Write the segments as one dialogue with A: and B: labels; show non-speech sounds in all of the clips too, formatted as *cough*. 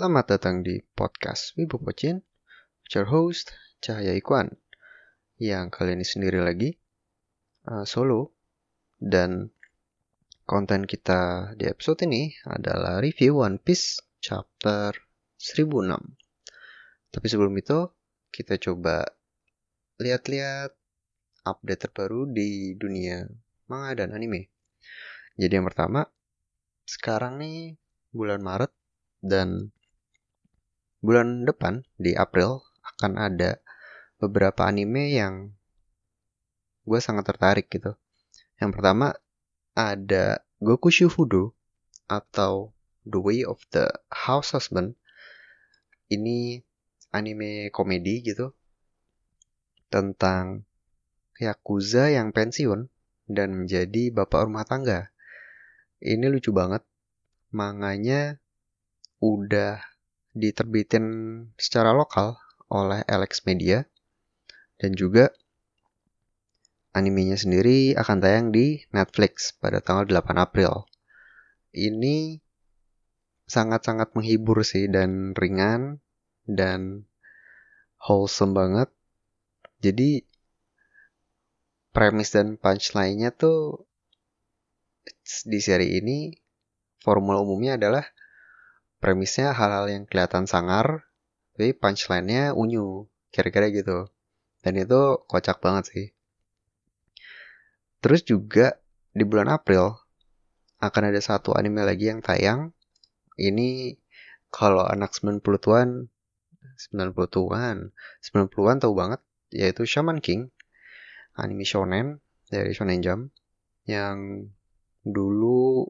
A: Selamat datang di podcast Wibu Pocin, your host Cahaya Ikwan, yang kali ini sendiri lagi, uh, solo, dan konten kita di episode ini adalah review One Piece chapter 1006. Tapi sebelum itu, kita coba lihat-lihat update terbaru di dunia manga dan anime. Jadi yang pertama, sekarang nih bulan Maret dan bulan depan di April akan ada beberapa anime yang gue sangat tertarik gitu. Yang pertama ada Goku Shufudo atau The Way of the House Husband. Ini anime komedi gitu tentang yakuza yang pensiun dan menjadi bapak rumah tangga. Ini lucu banget. Manganya udah diterbitin secara lokal oleh Alex Media dan juga animenya sendiri akan tayang di Netflix pada tanggal 8 April. Ini sangat-sangat menghibur sih dan ringan dan wholesome banget. Jadi premis dan punchline-nya tuh di seri ini formula umumnya adalah premisnya hal-hal yang kelihatan sangar tapi punchline-nya unyu kira-kira gitu. Dan itu kocak banget sih. Terus juga di bulan April akan ada satu anime lagi yang tayang. Ini kalau anak 90-an 90-an 90-an tahu banget yaitu Shaman King anime shonen dari Shonen Jump yang dulu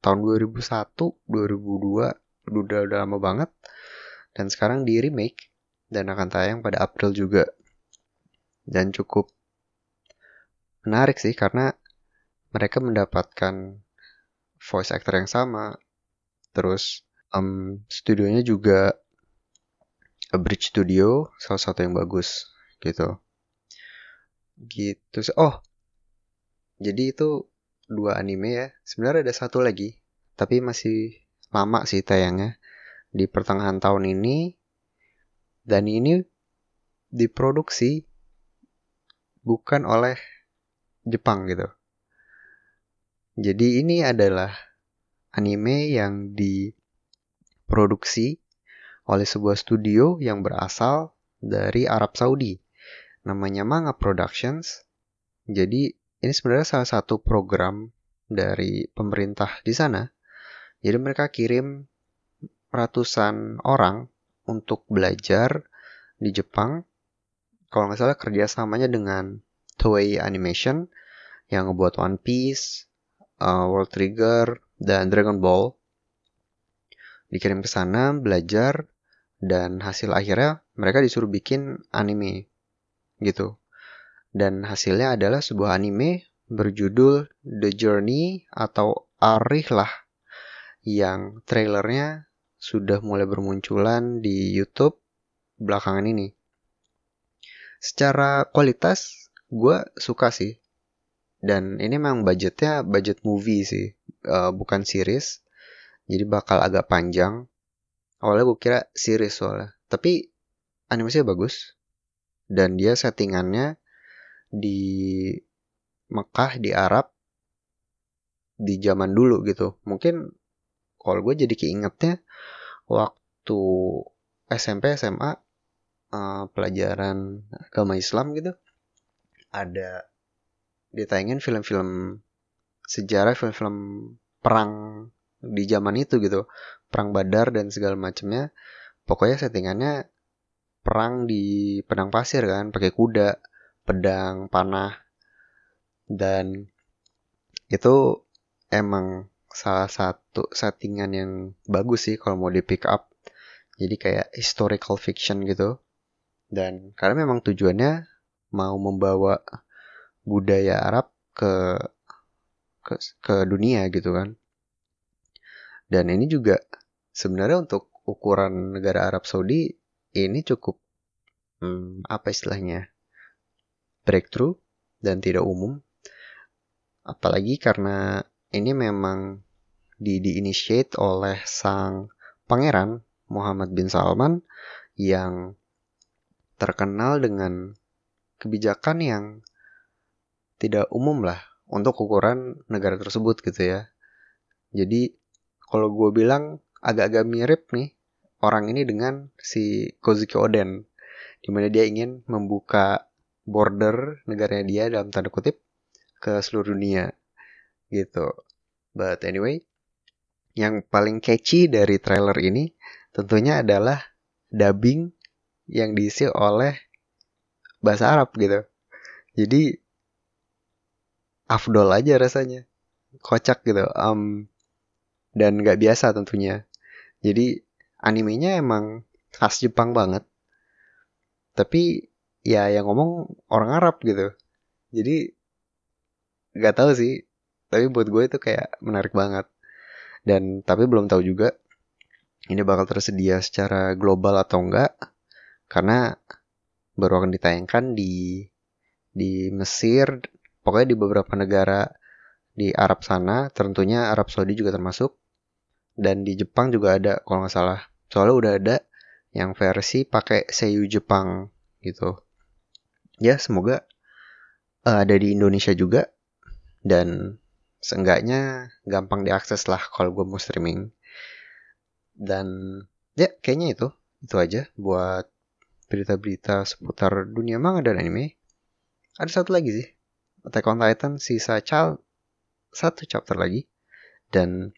A: tahun 2001, 2002 udah udah lama banget. Dan sekarang di remake dan akan tayang pada April juga. Dan cukup menarik sih karena mereka mendapatkan voice actor yang sama. Terus um, studionya juga A Bridge Studio salah satu yang bagus gitu. Gitu oh jadi itu dua anime ya. Sebenarnya ada satu lagi tapi masih lama sih tayangnya. Di pertengahan tahun ini. Dan ini diproduksi bukan oleh Jepang gitu. Jadi ini adalah anime yang diproduksi oleh sebuah studio yang berasal dari Arab Saudi. Namanya Manga Productions. Jadi ini sebenarnya salah satu program dari pemerintah di sana. Jadi mereka kirim ratusan orang untuk belajar di Jepang. Kalau nggak salah kerjasamanya dengan Toei Animation yang ngebuat One Piece, uh, World Trigger, dan Dragon Ball. Dikirim ke sana belajar dan hasil akhirnya mereka disuruh bikin anime gitu dan hasilnya adalah sebuah anime berjudul The Journey atau Arih lah yang trailernya sudah mulai bermunculan di YouTube belakangan ini. Secara kualitas gue suka sih. Dan ini memang budgetnya budget movie sih uh, bukan series. Jadi bakal agak panjang. Awalnya gue kira series soalnya. Tapi animasinya bagus. Dan dia settingannya di Mekah di Arab di zaman dulu gitu. Mungkin kalau gue jadi keingetnya waktu SMP SMA uh, pelajaran agama Islam gitu ada ditayangin film-film sejarah film-film perang di zaman itu gitu perang Badar dan segala macamnya. Pokoknya settingannya perang di pedang pasir kan pakai kuda pedang panah dan itu emang salah satu settingan yang bagus sih kalau mau di pick up. Jadi kayak historical fiction gitu. Dan karena memang tujuannya mau membawa budaya Arab ke ke, ke dunia gitu kan. Dan ini juga sebenarnya untuk ukuran negara Arab Saudi ini cukup hmm, apa istilahnya breakthrough dan tidak umum. Apalagi karena ini memang di diinitiate oleh sang pangeran Muhammad bin Salman yang terkenal dengan kebijakan yang tidak umum lah untuk ukuran negara tersebut gitu ya. Jadi kalau gue bilang agak-agak mirip nih orang ini dengan si Kozuki Oden, di mana dia ingin membuka border negaranya dia dalam tanda kutip ke seluruh dunia gitu. But anyway, yang paling catchy dari trailer ini tentunya adalah dubbing yang diisi oleh bahasa Arab gitu. Jadi afdol aja rasanya. Kocak gitu. Um, dan nggak biasa tentunya. Jadi animenya emang khas Jepang banget. Tapi ya yang ngomong orang Arab gitu. Jadi nggak tahu sih. Tapi buat gue itu kayak menarik banget. Dan tapi belum tahu juga ini bakal tersedia secara global atau enggak karena baru akan ditayangkan di di Mesir, pokoknya di beberapa negara di Arab sana, tentunya Arab Saudi juga termasuk. Dan di Jepang juga ada kalau nggak salah. Soalnya udah ada yang versi pakai seiyu Jepang gitu. Ya semoga uh, ada di Indonesia juga dan seenggaknya gampang diakses lah kalau gue mau streaming. Dan ya kayaknya itu itu aja buat berita-berita seputar dunia manga dan anime. Ada satu lagi sih. Attack on Titan sisa cal satu chapter lagi. Dan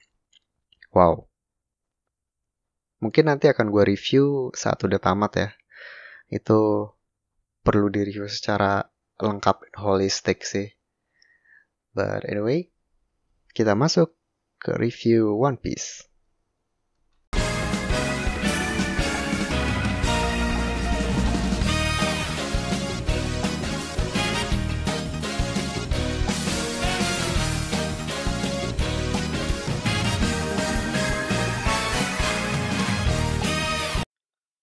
A: wow. Mungkin nanti akan gue review saat udah tamat ya. Itu perlu di review secara lengkap holistik sih. But anyway, kita masuk ke review One Piece.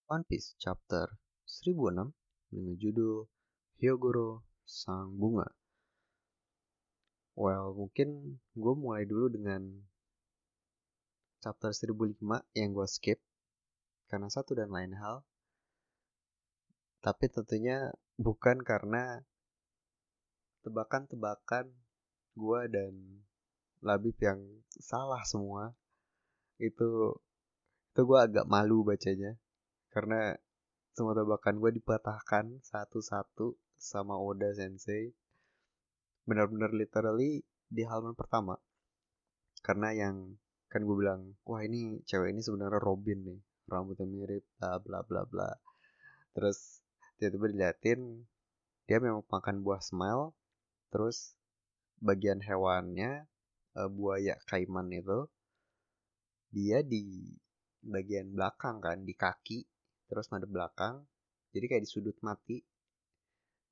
A: One Piece chapter 1006 dengan judul Hyogoro Sang Bunga. Well, mungkin gue mulai dulu dengan chapter 1005 yang gue skip karena satu dan lain hal. Tapi tentunya bukan karena tebakan-tebakan gue dan Labib yang salah semua. Itu itu gue agak malu bacanya karena semua tebakan gue dipatahkan satu-satu sama Oda Sensei benar-benar literally di halaman pertama. Karena yang kan gue bilang wah ini cewek ini sebenarnya Robin nih rambutnya mirip bla bla bla bla. Terus tiba-tiba diliatin dia memang makan buah smile terus bagian hewannya uh, buaya kaiman itu dia di bagian belakang kan di kaki terus madep belakang jadi kayak di sudut mati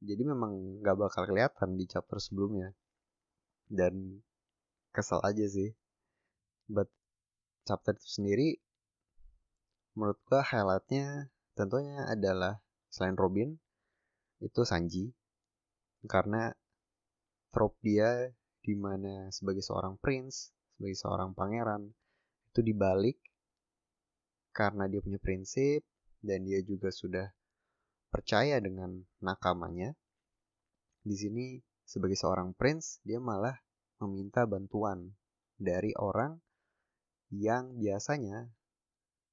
A: jadi memang nggak bakal kelihatan di chapter sebelumnya. Dan kesel aja sih. But chapter itu sendiri menurut gua highlightnya tentunya adalah selain Robin itu Sanji. Karena trope dia di mana sebagai seorang prince sebagai seorang pangeran itu dibalik karena dia punya prinsip dan dia juga sudah percaya dengan nakamanya. Di sini sebagai seorang prince dia malah meminta bantuan dari orang yang biasanya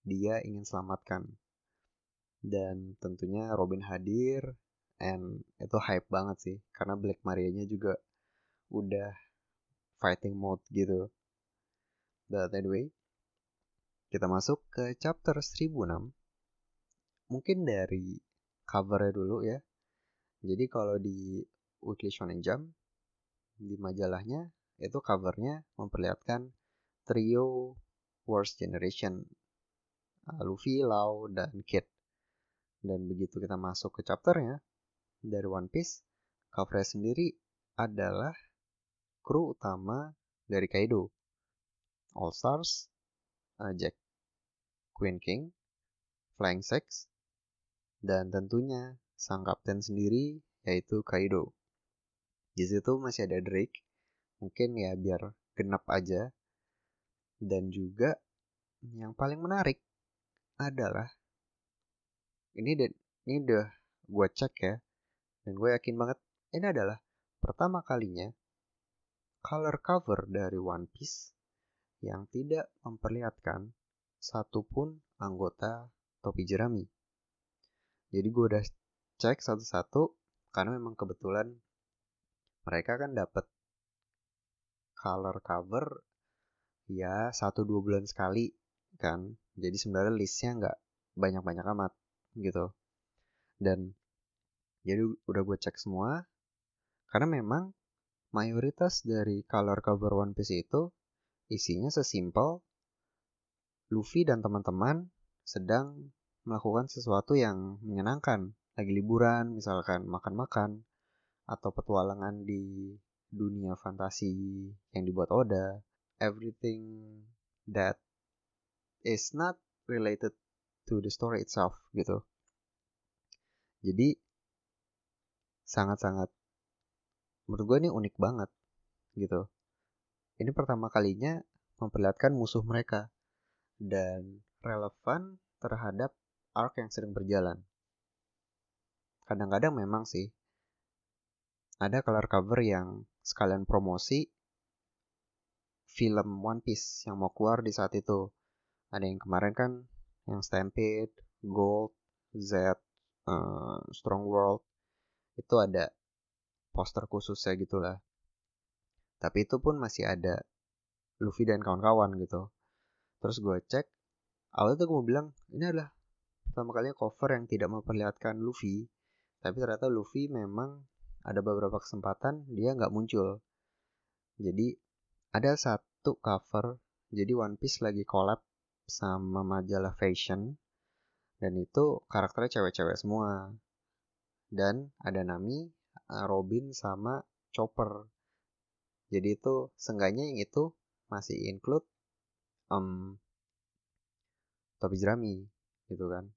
A: dia ingin selamatkan. Dan tentunya Robin hadir and itu hype banget sih karena Black Maria-nya juga udah fighting mode gitu. But anyway, kita masuk ke chapter 1006 mungkin dari covernya dulu ya. Jadi kalau di Weekly Shonen Jump di majalahnya itu covernya memperlihatkan trio Worst Generation uh, Luffy, Lau, dan Kid. Dan begitu kita masuk ke chapternya dari One Piece, covernya sendiri adalah kru utama dari Kaido. All Stars, uh, Jack, Queen King, Flying Sex, dan tentunya sang kapten sendiri yaitu Kaido. Di situ masih ada Drake, mungkin ya biar genap aja. Dan juga yang paling menarik adalah ini dan ini udah gue cek ya dan gue yakin banget ini adalah pertama kalinya color cover dari One Piece yang tidak memperlihatkan satupun anggota topi jerami. Jadi gue udah cek satu-satu karena memang kebetulan mereka kan dapat color cover ya satu dua bulan sekali kan. Jadi sebenarnya listnya nggak banyak-banyak amat gitu. Dan jadi udah gue cek semua karena memang mayoritas dari color cover One Piece itu isinya sesimpel Luffy dan teman-teman sedang melakukan sesuatu yang menyenangkan, lagi liburan misalkan makan-makan atau petualangan di dunia fantasi yang dibuat Oda, everything that is not related to the story itself gitu. Jadi sangat-sangat menurut gue ini unik banget gitu. Ini pertama kalinya memperlihatkan musuh mereka dan relevan terhadap arc yang sedang berjalan. Kadang-kadang memang sih ada color cover yang sekalian promosi film One Piece yang mau keluar di saat itu. Ada yang kemarin kan yang Stampede, Gold, Z, uh, Strong World itu ada poster khususnya gitulah. Tapi itu pun masih ada Luffy dan kawan-kawan gitu. Terus gue cek, awalnya tuh gue bilang ini adalah pertama kalinya cover yang tidak memperlihatkan Luffy. Tapi ternyata Luffy memang ada beberapa kesempatan dia nggak muncul. Jadi ada satu cover. Jadi One Piece lagi collab sama majalah fashion. Dan itu karakternya cewek-cewek semua. Dan ada Nami, Robin sama Chopper. Jadi itu seenggaknya yang itu masih include um, topi jerami gitu kan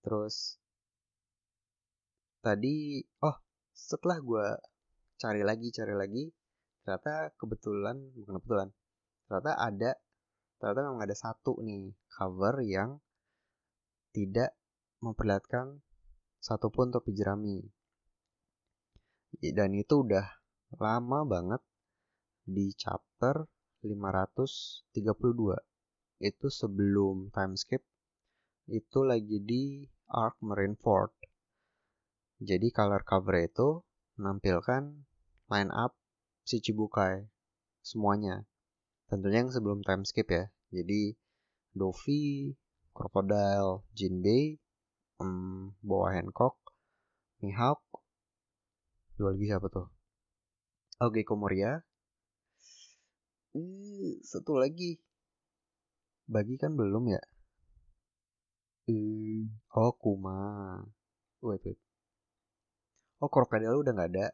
A: Terus tadi oh setelah gue cari lagi cari lagi ternyata kebetulan bukan kebetulan ternyata ada ternyata memang ada satu nih cover yang tidak memperlihatkan satupun topi jerami. Dan itu udah lama banget di chapter 532 itu sebelum timeskip itu lagi di Arc Marineford. Jadi color cover itu menampilkan line up si Chibukai semuanya. Tentunya yang sebelum time skip ya. Jadi Dovi, Crocodile, Jinbei, um, Boa Hancock, Mihawk, dua lagi siapa tuh? Oke, Komoria. Hmm, satu lagi. Bagi kan belum ya? Hmm, oh Kuma. Wait, wait. Oh Crocodile udah nggak ada.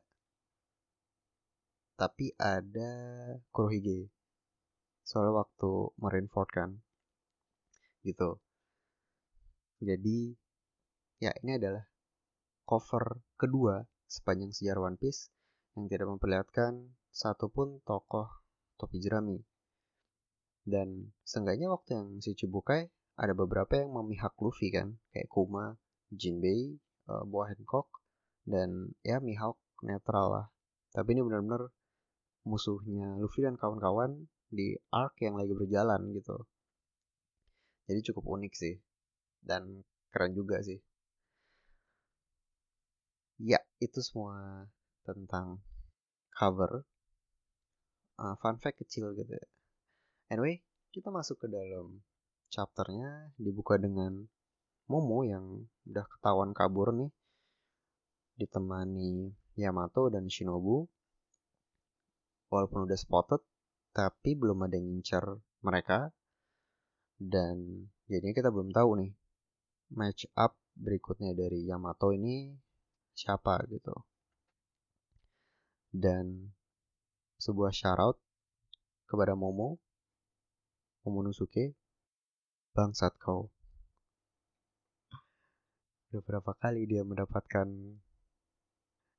A: Tapi ada Kurohige. Soalnya waktu Marineford kan. Gitu. Jadi ya ini adalah cover kedua sepanjang sejarah One Piece yang tidak memperlihatkan satupun tokoh topi jerami. Dan seenggaknya waktu yang si Chibukai ada beberapa yang memihak Luffy kan kayak Kuma, Jinbei, uh, Boa Hancock dan ya Mihawk netral lah. Tapi ini benar-benar musuhnya Luffy dan kawan-kawan di arc yang lagi berjalan gitu. Jadi cukup unik sih dan keren juga sih. Ya, itu semua tentang cover. Uh, fun fact kecil gitu ya. Anyway, kita masuk ke dalam chapternya dibuka dengan Momo yang udah ketahuan kabur nih. Ditemani Yamato dan Shinobu. Walaupun udah spotted tapi belum ada yang ngincar mereka. Dan jadinya kita belum tahu nih match up berikutnya dari Yamato ini siapa gitu. Dan sebuah shoutout kepada Momo Momonosuke Bangsat kau. Udah berapa kali dia mendapatkan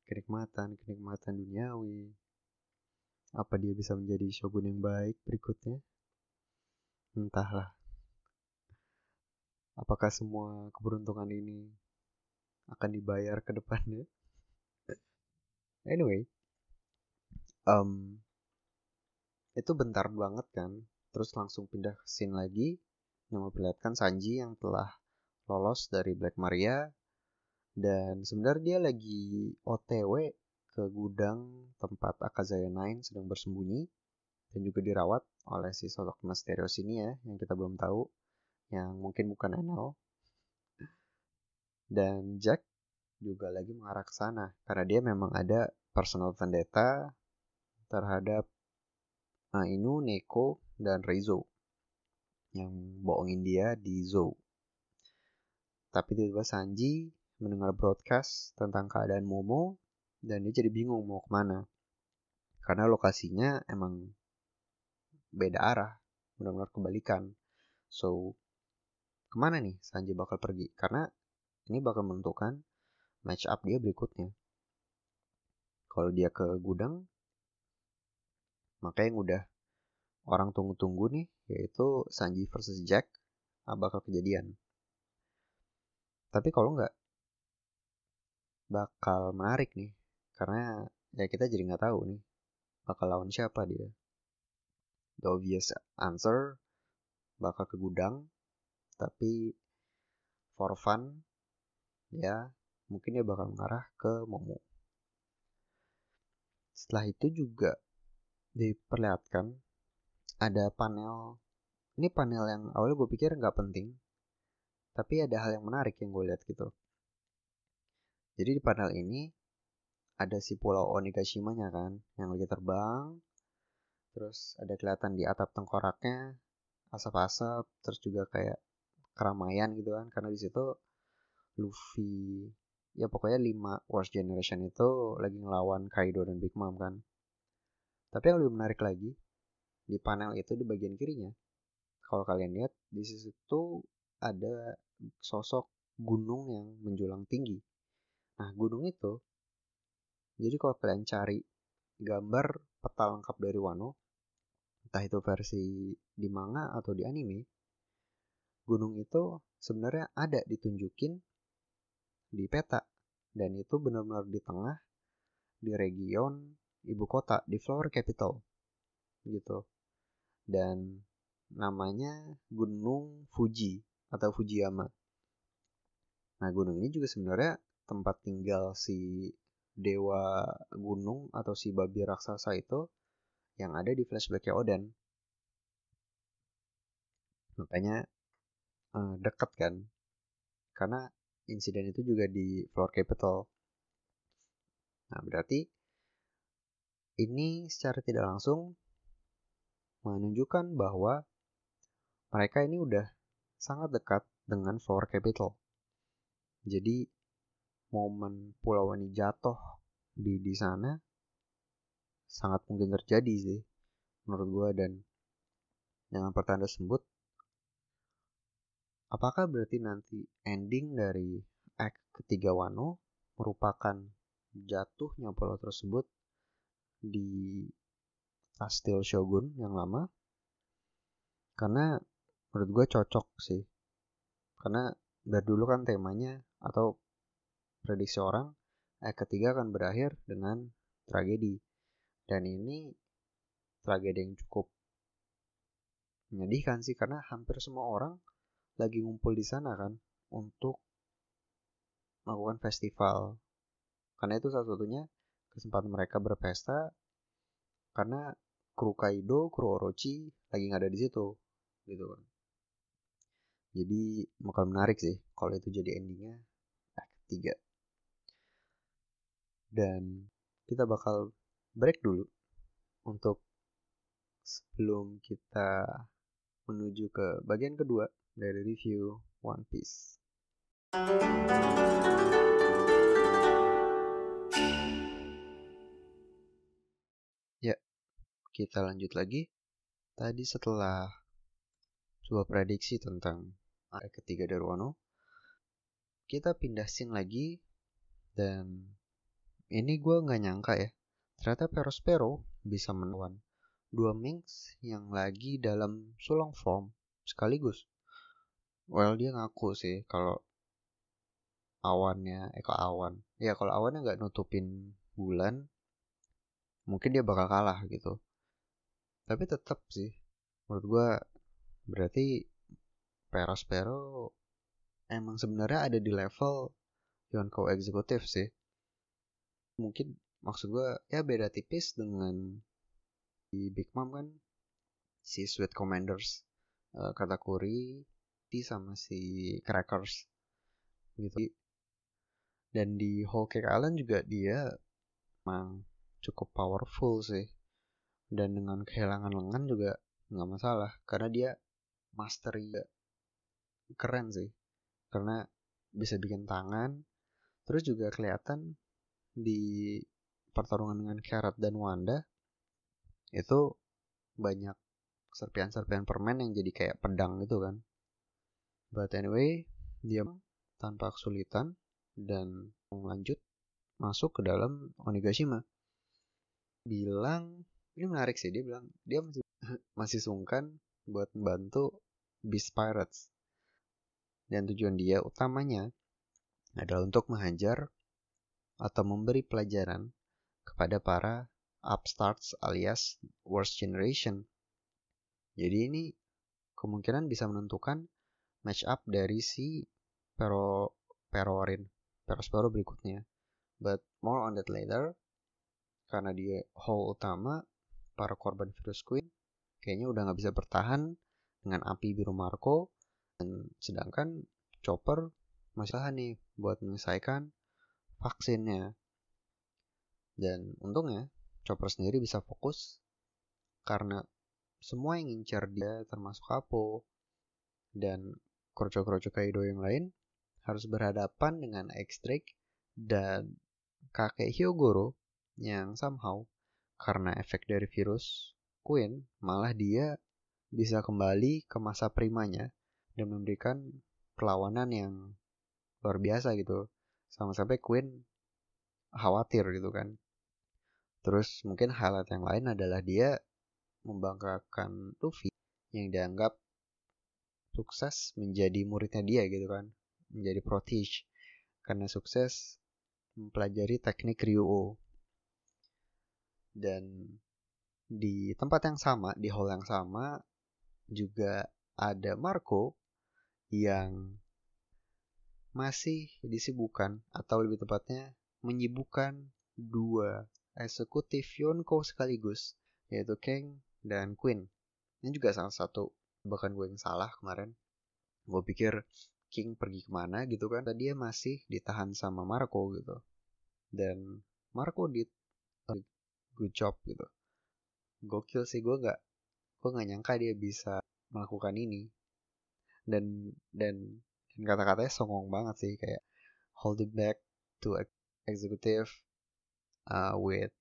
A: kenikmatan-kenikmatan duniawi. Apa dia bisa menjadi shogun yang baik berikutnya? Entahlah. apakah semua keberuntungan ini akan dibayar ke depannya *laughs* anyway um, itu bentar banget kan terus langsung pindah ke scene lagi memperlihatkan Sanji yang telah lolos dari Black Maria. Dan sebenarnya dia lagi OTW ke gudang tempat Akazaya Nine sedang bersembunyi dan juga dirawat oleh si sosok misterius ini ya yang kita belum tahu yang mungkin bukan Enel. Dan Jack juga lagi mengarah ke sana karena dia memang ada personal vendetta terhadap uh, Inu, Neko, dan Reizo yang bohongin dia di Zou. Tapi tiba-tiba Sanji mendengar broadcast tentang keadaan Momo dan dia jadi bingung mau ke mana. Karena lokasinya emang beda arah, benar-benar kebalikan. So, ke mana nih Sanji bakal pergi? Karena ini bakal menentukan match up dia berikutnya. Kalau dia ke gudang, maka yang udah orang tunggu-tunggu nih, yaitu Sanji versus Jack, bakal kejadian. Tapi kalau nggak, bakal menarik nih. Karena ya kita jadi nggak tahu nih, bakal lawan siapa dia. The obvious answer, bakal ke gudang, tapi for fun, ya mungkin dia bakal mengarah ke Momo. Setelah itu juga diperlihatkan ada panel ini panel yang awalnya gue pikir nggak penting tapi ada hal yang menarik yang gue lihat gitu. Jadi di panel ini ada si pulau Onigashima-nya kan yang lagi terbang terus ada kelihatan di atap tengkoraknya asap-asap terus juga kayak keramaian gitu kan karena di situ Luffy ya pokoknya 5 Worst Generation itu lagi ngelawan Kaido dan Big Mom kan. Tapi yang lebih menarik lagi di panel itu di bagian kirinya. Kalau kalian lihat di situ ada sosok gunung yang menjulang tinggi. Nah gunung itu jadi kalau kalian cari gambar peta lengkap dari Wano entah itu versi di manga atau di anime gunung itu sebenarnya ada ditunjukin di peta. Dan itu benar-benar di tengah di region ibu kota di Flower Capital gitu dan namanya Gunung Fuji atau Fujiyama. Nah gunung ini juga sebenarnya tempat tinggal si dewa gunung atau si babi raksasa itu yang ada di flashbacknya Oden. Makanya uh, dekat kan, karena insiden itu juga di Flower Capital. Nah berarti ini secara tidak langsung menunjukkan bahwa mereka ini udah sangat dekat dengan Flower Capital. Jadi momen pulau ini jatuh di di sana sangat mungkin terjadi sih menurut gue dan dengan pertanda tersebut apakah berarti nanti ending dari act ketiga Wano merupakan jatuhnya pulau tersebut di Kastil Shogun yang lama. Karena menurut gue cocok sih. Karena dari dulu kan temanya atau prediksi orang eh ketiga akan berakhir dengan tragedi. Dan ini tragedi yang cukup menyedihkan sih karena hampir semua orang lagi ngumpul di sana kan untuk melakukan festival. Karena itu salah satunya kesempatan mereka berpesta karena kru Kaido, kru Orochi lagi nggak ada di situ gitu kan. Jadi bakal menarik sih kalau itu jadi endingnya act 3. Dan kita bakal break dulu untuk sebelum kita menuju ke bagian kedua dari review One Piece. Kita lanjut lagi. Tadi setelah coba prediksi tentang area ketiga dari Wano, kita pindah scene lagi dan ini gue nggak nyangka ya. Ternyata Perospero bisa melawan dua Minx yang lagi dalam sulong form sekaligus. well dia ngaku sih kalau awannya eh kalau awan ya kalau awannya nggak nutupin bulan mungkin dia bakal kalah gitu tapi tetap sih menurut gue berarti Perospero emang sebenarnya ada di level Yonko eksekutif sih. Mungkin maksud gue ya beda tipis dengan di Big Mom kan. Si Sweet Commanders uh, Katakuri di sama si Crackers gitu. Dan di Whole Cake Island juga dia emang cukup powerful sih dan dengan kehilangan lengan juga nggak masalah karena dia mastery keren sih. Karena bisa bikin tangan terus juga kelihatan di pertarungan dengan Carrot dan Wanda itu banyak serpian-serpian permen yang jadi kayak pedang gitu kan. But anyway dia tanpa kesulitan dan lanjut masuk ke dalam Onigashima. Bilang ini menarik sih dia bilang dia masih *laughs* masih sungkan buat membantu Beast Pirates dan tujuan dia utamanya adalah untuk menghajar atau memberi pelajaran kepada para upstarts alias worst generation. Jadi ini kemungkinan bisa menentukan match up dari si Pero Perorin Perospero berikutnya. But more on that later. Karena dia hall utama para korban virus Queen kayaknya udah nggak bisa bertahan dengan api biru Marco dan sedangkan Chopper masih nih buat menyelesaikan vaksinnya. Dan untungnya Chopper sendiri bisa fokus karena semua yang ngincar dia termasuk Apo dan kroco-kroco Kaido yang lain harus berhadapan dengan X-Drake dan kakek Hyogoro yang somehow karena efek dari virus Queen malah dia bisa kembali ke masa primanya dan memberikan perlawanan yang luar biasa gitu. Sama sampai Queen khawatir gitu kan. Terus mungkin highlight yang lain adalah dia membanggakan Luffy yang dianggap sukses menjadi muridnya dia gitu kan. Menjadi protege. Karena sukses mempelajari teknik Ryuo. Dan di tempat yang sama, di hall yang sama, juga ada Marco yang masih disibukkan atau lebih tepatnya menyibukkan dua eksekutif Yonko sekaligus yaitu Kang dan Queen. Ini juga salah satu bahkan gue yang salah kemarin. Gue pikir King pergi ke mana gitu kan. Tadi dia masih ditahan sama Marco gitu. Dan Marco di good job gitu. Gokil sih gue gak gue gak nyangka dia bisa melakukan ini. Dan dan kata-katanya songong banget sih kayak hold it back to executive uh, with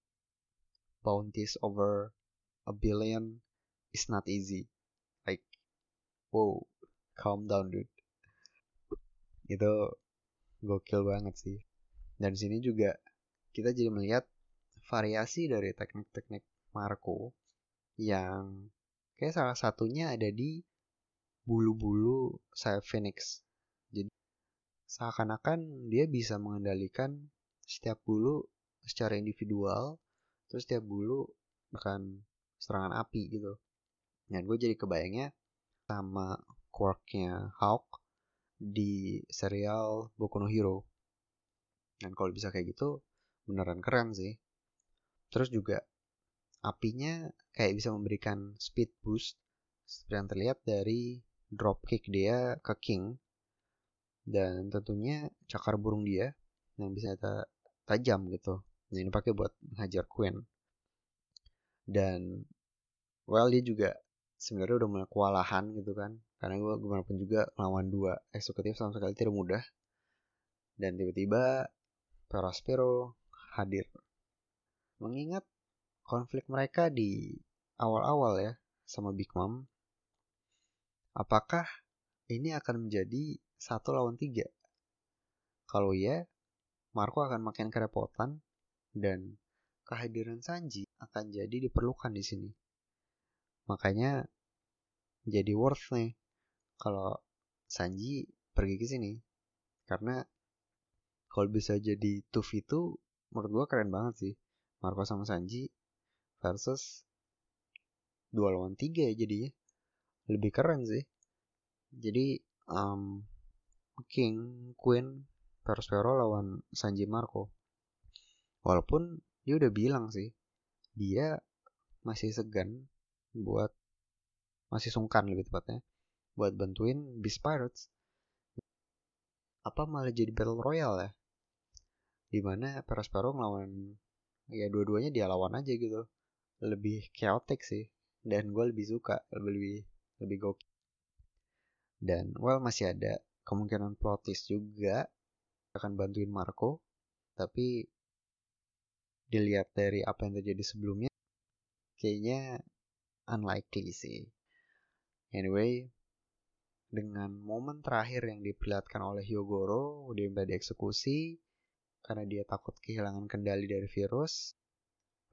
A: bounties over a billion is not easy. Like wow calm down dude. Itu gokil banget sih. Dan sini juga kita jadi melihat variasi dari teknik-teknik Marco yang kayak salah satunya ada di bulu-bulu sayap Phoenix. Jadi seakan-akan dia bisa mengendalikan setiap bulu secara individual, terus setiap bulu bahkan serangan api gitu. Dan gue jadi kebayangnya sama quirknya Hawk di serial Boku no Hero. Dan kalau bisa kayak gitu, beneran keren sih. Terus juga apinya kayak bisa memberikan speed boost seperti yang terlihat dari dropkick dia ke King. Dan tentunya cakar burung dia yang bisa tajam gitu. Yang ini pakai buat menghajar Queen. Dan well dia juga sebenarnya udah mulai kewalahan gitu kan. Karena gue gimana pun juga melawan dua eksekutif sama sekali tidak mudah. Dan tiba-tiba Perospero hadir mengingat konflik mereka di awal-awal ya sama Big Mom Apakah ini akan menjadi satu lawan tiga? Kalau ya, Marco akan makin kerepotan dan kehadiran Sanji akan jadi diperlukan di sini. Makanya jadi worth nih kalau Sanji pergi ke sini karena kalau bisa jadi 2v2 menurut gue keren banget sih Marco sama Sanji versus dua lawan tiga ya jadinya. Lebih keren sih. Jadi um, King Queen Perospero lawan Sanji Marco. Walaupun dia udah bilang sih dia masih segan buat masih sungkan lebih tepatnya buat bantuin Beast Pirates. Apa malah jadi battle royale ya? Di mana Perospero ngelawan ya dua-duanya dia lawan aja gitu. Lebih chaotic sih. Dan gue lebih suka lebih lebih gokil. Dan well masih ada kemungkinan plot twist juga akan bantuin Marco. Tapi dilihat dari apa yang terjadi sebelumnya kayaknya unlikely sih. Anyway dengan momen terakhir yang diperlihatkan oleh Hyogoro dia minta dieksekusi karena dia takut kehilangan kendali dari virus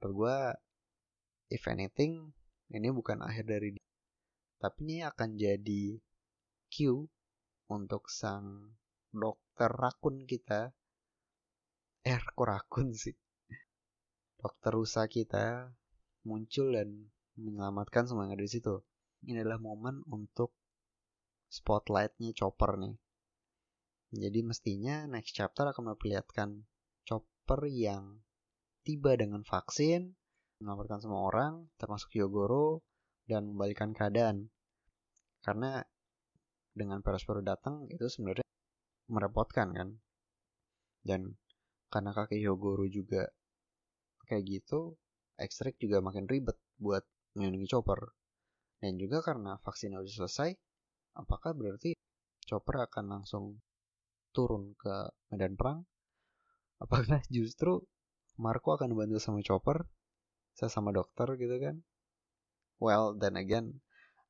A: menurut gue if anything ini bukan akhir dari dia. Tapi ini akan jadi cue untuk sang dokter rakun kita. Eh, kok rakun sih? Dokter rusa kita muncul dan menyelamatkan semua yang ada di situ. Ini adalah momen untuk spotlightnya Chopper nih. Jadi mestinya next chapter akan memperlihatkan Chopper yang tiba dengan vaksin, melaporkan semua orang, termasuk Hyogoro, dan membalikan keadaan. Karena dengan Perospero datang itu sebenarnya merepotkan kan. Dan karena kakek Hyogoro juga kayak gitu, ekstrik juga makin ribet buat melindungi Chopper. Dan juga karena vaksinnya udah selesai, apakah berarti Chopper akan langsung turun ke medan perang? Apakah *laughs* justru Marco akan bantu sama Chopper? Saya sama dokter gitu kan. Well then again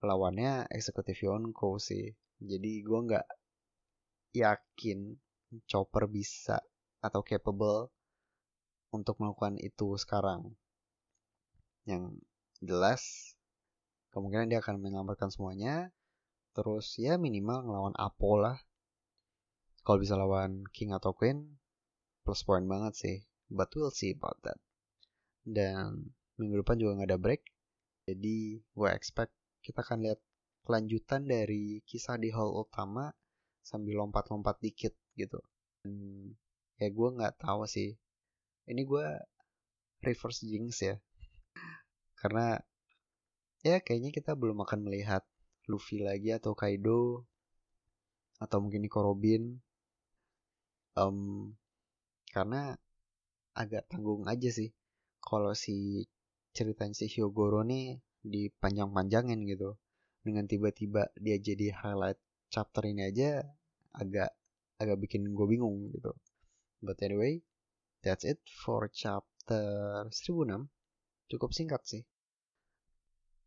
A: lawannya eksekutif Yonko sih. Jadi gue nggak yakin Chopper bisa atau capable untuk melakukan itu sekarang. Yang jelas kemungkinan dia akan menyelamatkan semuanya. Terus ya minimal ngelawan Apo lah kalau bisa lawan King atau Queen plus point banget sih. But we'll see about that. Dan minggu depan juga nggak ada break jadi gue expect kita akan lihat kelanjutan dari kisah di hall utama sambil lompat-lompat dikit gitu. Dan ya gue nggak tahu sih. Ini gue reverse jinx ya. *laughs* Karena ya kayaknya kita belum akan melihat Luffy lagi atau Kaido atau mungkin Nico Robin um, karena agak tanggung aja sih kalau si ceritanya si Hyogoro nih dipanjang-panjangin gitu. Dengan tiba-tiba dia jadi highlight chapter ini aja agak agak bikin gue bingung gitu. But anyway that's it for chapter 1006 cukup singkat sih.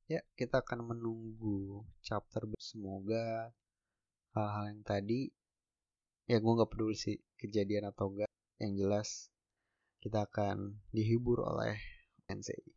A: Ya kita akan menunggu chapter semoga hal-hal yang tadi ya gue nggak peduli sih kejadian atau enggak yang jelas kita akan dihibur oleh Sensei.